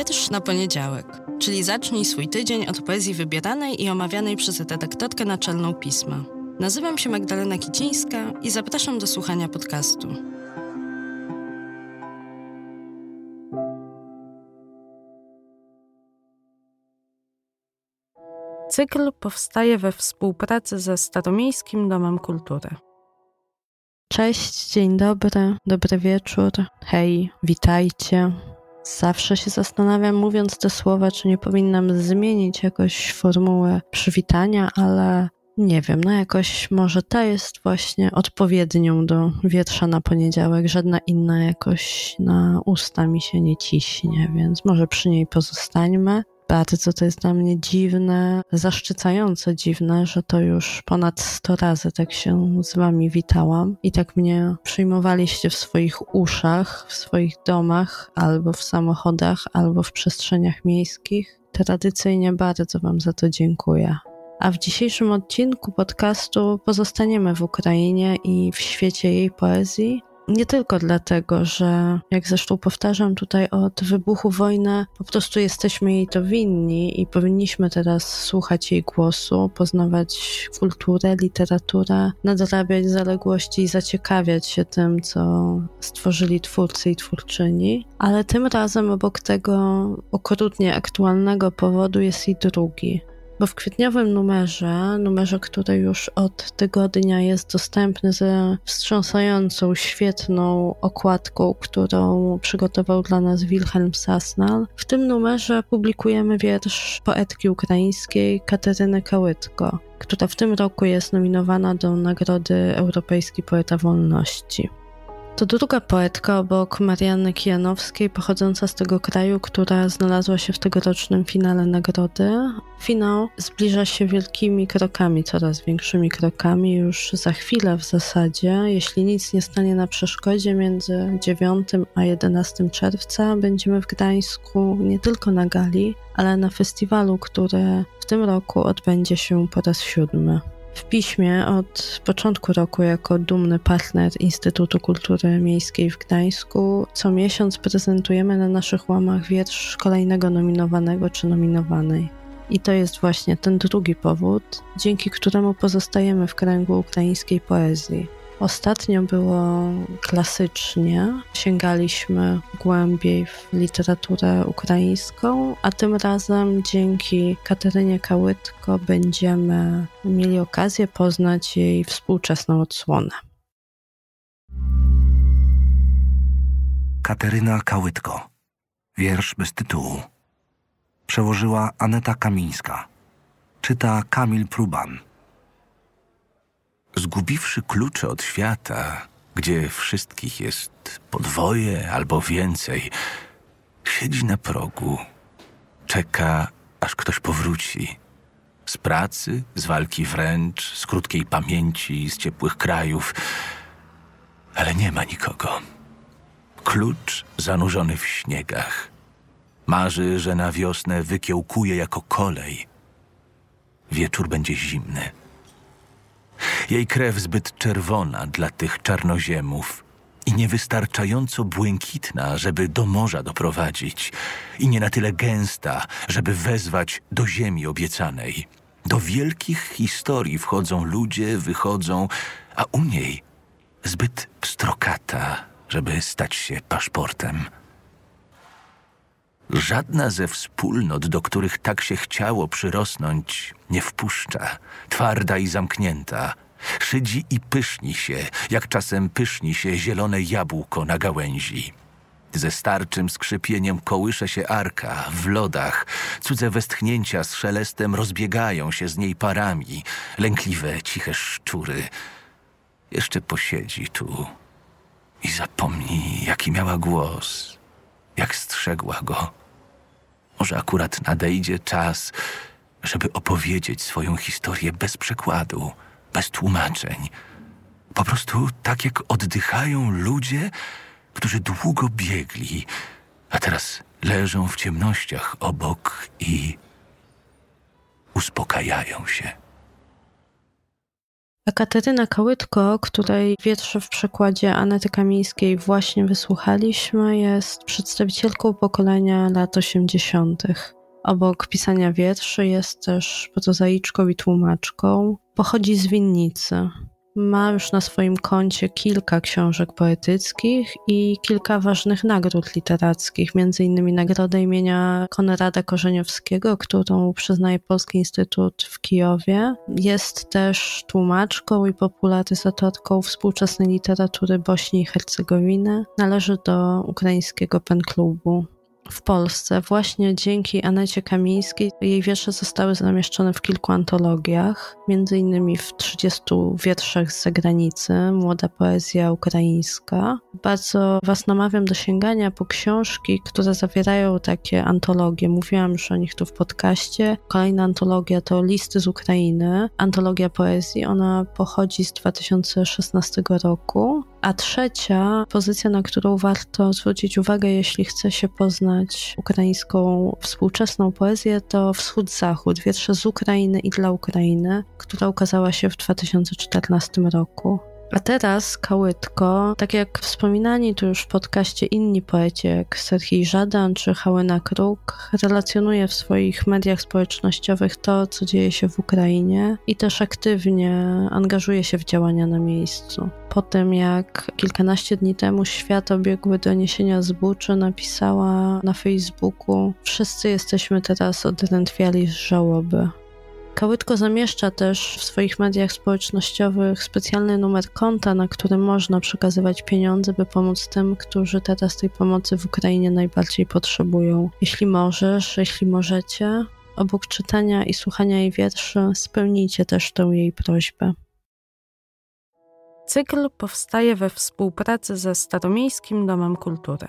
Wiersz na poniedziałek, czyli zacznij swój tydzień od poezji wybieranej i omawianej przez redaktorkę naczelną pisma. Nazywam się Magdalena Kicińska i zapraszam do słuchania podcastu. Cykl powstaje we współpracy ze Staromiejskim Domem Kultury. Cześć, dzień dobry, dobry wieczór, hej, witajcie. Zawsze się zastanawiam, mówiąc te słowa, czy nie powinnam zmienić jakoś formułę przywitania, ale nie wiem, no jakoś może ta jest właśnie odpowiednią do wietrza na poniedziałek, żadna inna jakoś na usta mi się nie ciśnie, więc może przy niej pozostańmy. Bardzo to jest dla mnie dziwne, zaszczycająco dziwne, że to już ponad 100 razy tak się z wami witałam i tak mnie przyjmowaliście w swoich uszach, w swoich domach, albo w samochodach, albo w przestrzeniach miejskich. Tradycyjnie bardzo wam za to dziękuję. A w dzisiejszym odcinku podcastu pozostaniemy w Ukrainie i w świecie jej poezji, nie tylko dlatego, że jak zresztą powtarzam tutaj od wybuchu wojny, po prostu jesteśmy jej to winni i powinniśmy teraz słuchać jej głosu, poznawać kulturę, literaturę, nadrabiać zaległości i zaciekawiać się tym, co stworzyli twórcy i twórczyni. Ale tym razem obok tego okrutnie aktualnego powodu jest i drugi bo w kwietniowym numerze, numerze, który już od tygodnia jest dostępny ze wstrząsającą, świetną okładką, którą przygotował dla nas Wilhelm Sasnal, w tym numerze publikujemy wiersz poetki ukraińskiej Kateryny Kałytko, która w tym roku jest nominowana do Nagrody Europejski Poeta Wolności. To druga poetka obok Marianny Kijanowskiej, pochodząca z tego kraju, która znalazła się w tegorocznym finale nagrody. Finał zbliża się wielkimi krokami, coraz większymi krokami. Już za chwilę w zasadzie, jeśli nic nie stanie na przeszkodzie, między 9 a 11 czerwca będziemy w Gdańsku nie tylko na gali, ale na festiwalu, który w tym roku odbędzie się po raz siódmy. W piśmie od początku roku jako dumny partner Instytutu Kultury Miejskiej w Gdańsku co miesiąc prezentujemy na naszych łamach wiersz kolejnego nominowanego czy nominowanej. I to jest właśnie ten drugi powód, dzięki któremu pozostajemy w kręgu ukraińskiej poezji. Ostatnio było klasycznie, sięgaliśmy głębiej w literaturę ukraińską, a tym razem dzięki Katerynie Kałytko będziemy mieli okazję poznać jej współczesną odsłonę. Kateryna Kałytko. Wiersz bez tytułu. Przełożyła Aneta Kamińska. Czyta Kamil Pruban. Zgubiwszy klucze od świata, gdzie wszystkich jest podwoje albo więcej, siedzi na progu, czeka, aż ktoś powróci. Z pracy, z walki wręcz, z krótkiej pamięci, z ciepłych krajów, ale nie ma nikogo. Klucz zanurzony w śniegach. Marzy, że na wiosnę wykiełkuje jako kolej. Wieczór będzie zimny jej krew zbyt czerwona dla tych czarnoziemów i niewystarczająco błękitna, żeby do morza doprowadzić, i nie na tyle gęsta, żeby wezwać do ziemi obiecanej. Do wielkich historii wchodzą ludzie, wychodzą, a u niej zbyt pstrokata, żeby stać się paszportem. Żadna ze wspólnot, do których tak się chciało przyrosnąć, nie wpuszcza, twarda i zamknięta. Szydzi i pyszni się, jak czasem pyszni się zielone jabłko na gałęzi. Ze starczym skrzypieniem kołysze się arka w lodach. Cudze westchnięcia z szelestem rozbiegają się z niej parami. Lękliwe, ciche szczury. Jeszcze posiedzi tu i zapomni, jaki miała głos, jak strzegła go. Może akurat nadejdzie czas, żeby opowiedzieć swoją historię bez przekładu, bez tłumaczeń. Po prostu tak jak oddychają ludzie, którzy długo biegli, a teraz leżą w ciemnościach obok i uspokajają się. Kateryna Kałytko, której wiersze w przekładzie Anety Kamińskiej właśnie wysłuchaliśmy, jest przedstawicielką pokolenia lat 80. Obok pisania wierszy jest też prozaiczką i tłumaczką. Pochodzi z Winnicy. Ma już na swoim koncie kilka książek poetyckich i kilka ważnych nagród literackich, innymi nagrodę imienia Konrada Korzeniowskiego, którą przyznaje Polski Instytut w Kijowie. Jest też tłumaczką i popularyzatorką współczesnej literatury Bośni i Hercegowiny. Należy do ukraińskiego penklubu w Polsce właśnie dzięki Anecie Kamińskiej. Jej wiersze zostały zamieszczone w kilku antologiach, między innymi w 30 wierszach z zagranicy, Młoda Poezja Ukraińska. Bardzo Was namawiam do sięgania po książki, które zawierają takie antologie. Mówiłam już o nich tu w podcaście. Kolejna antologia to Listy z Ukrainy, antologia poezji. Ona pochodzi z 2016 roku. A trzecia pozycja, na którą warto zwrócić uwagę, jeśli chce się poznać ukraińską współczesną poezję, to Wschód-Zachód, wiersze z Ukrainy i dla Ukrainy, która ukazała się w 2014 roku. A teraz Kałytko, tak jak wspominani tu już w podcaście inni poeci, jak Serhii Żadan czy Hałyna Kruk, relacjonuje w swoich mediach społecznościowych to, co dzieje się w Ukrainie i też aktywnie angażuje się w działania na miejscu. Po tym, jak kilkanaście dni temu świat obiegły doniesienia z Buczy, napisała na Facebooku: Wszyscy jesteśmy teraz odrętwiali z żałoby. Kałytko zamieszcza też w swoich mediach społecznościowych specjalny numer konta, na którym można przekazywać pieniądze, by pomóc tym, którzy teraz tej pomocy w Ukrainie najbardziej potrzebują. Jeśli możesz, jeśli możecie, obok czytania i słuchania jej wierszy, spełnijcie też tę jej prośbę. Cykl powstaje we współpracy ze Staromiejskim Domem Kultury.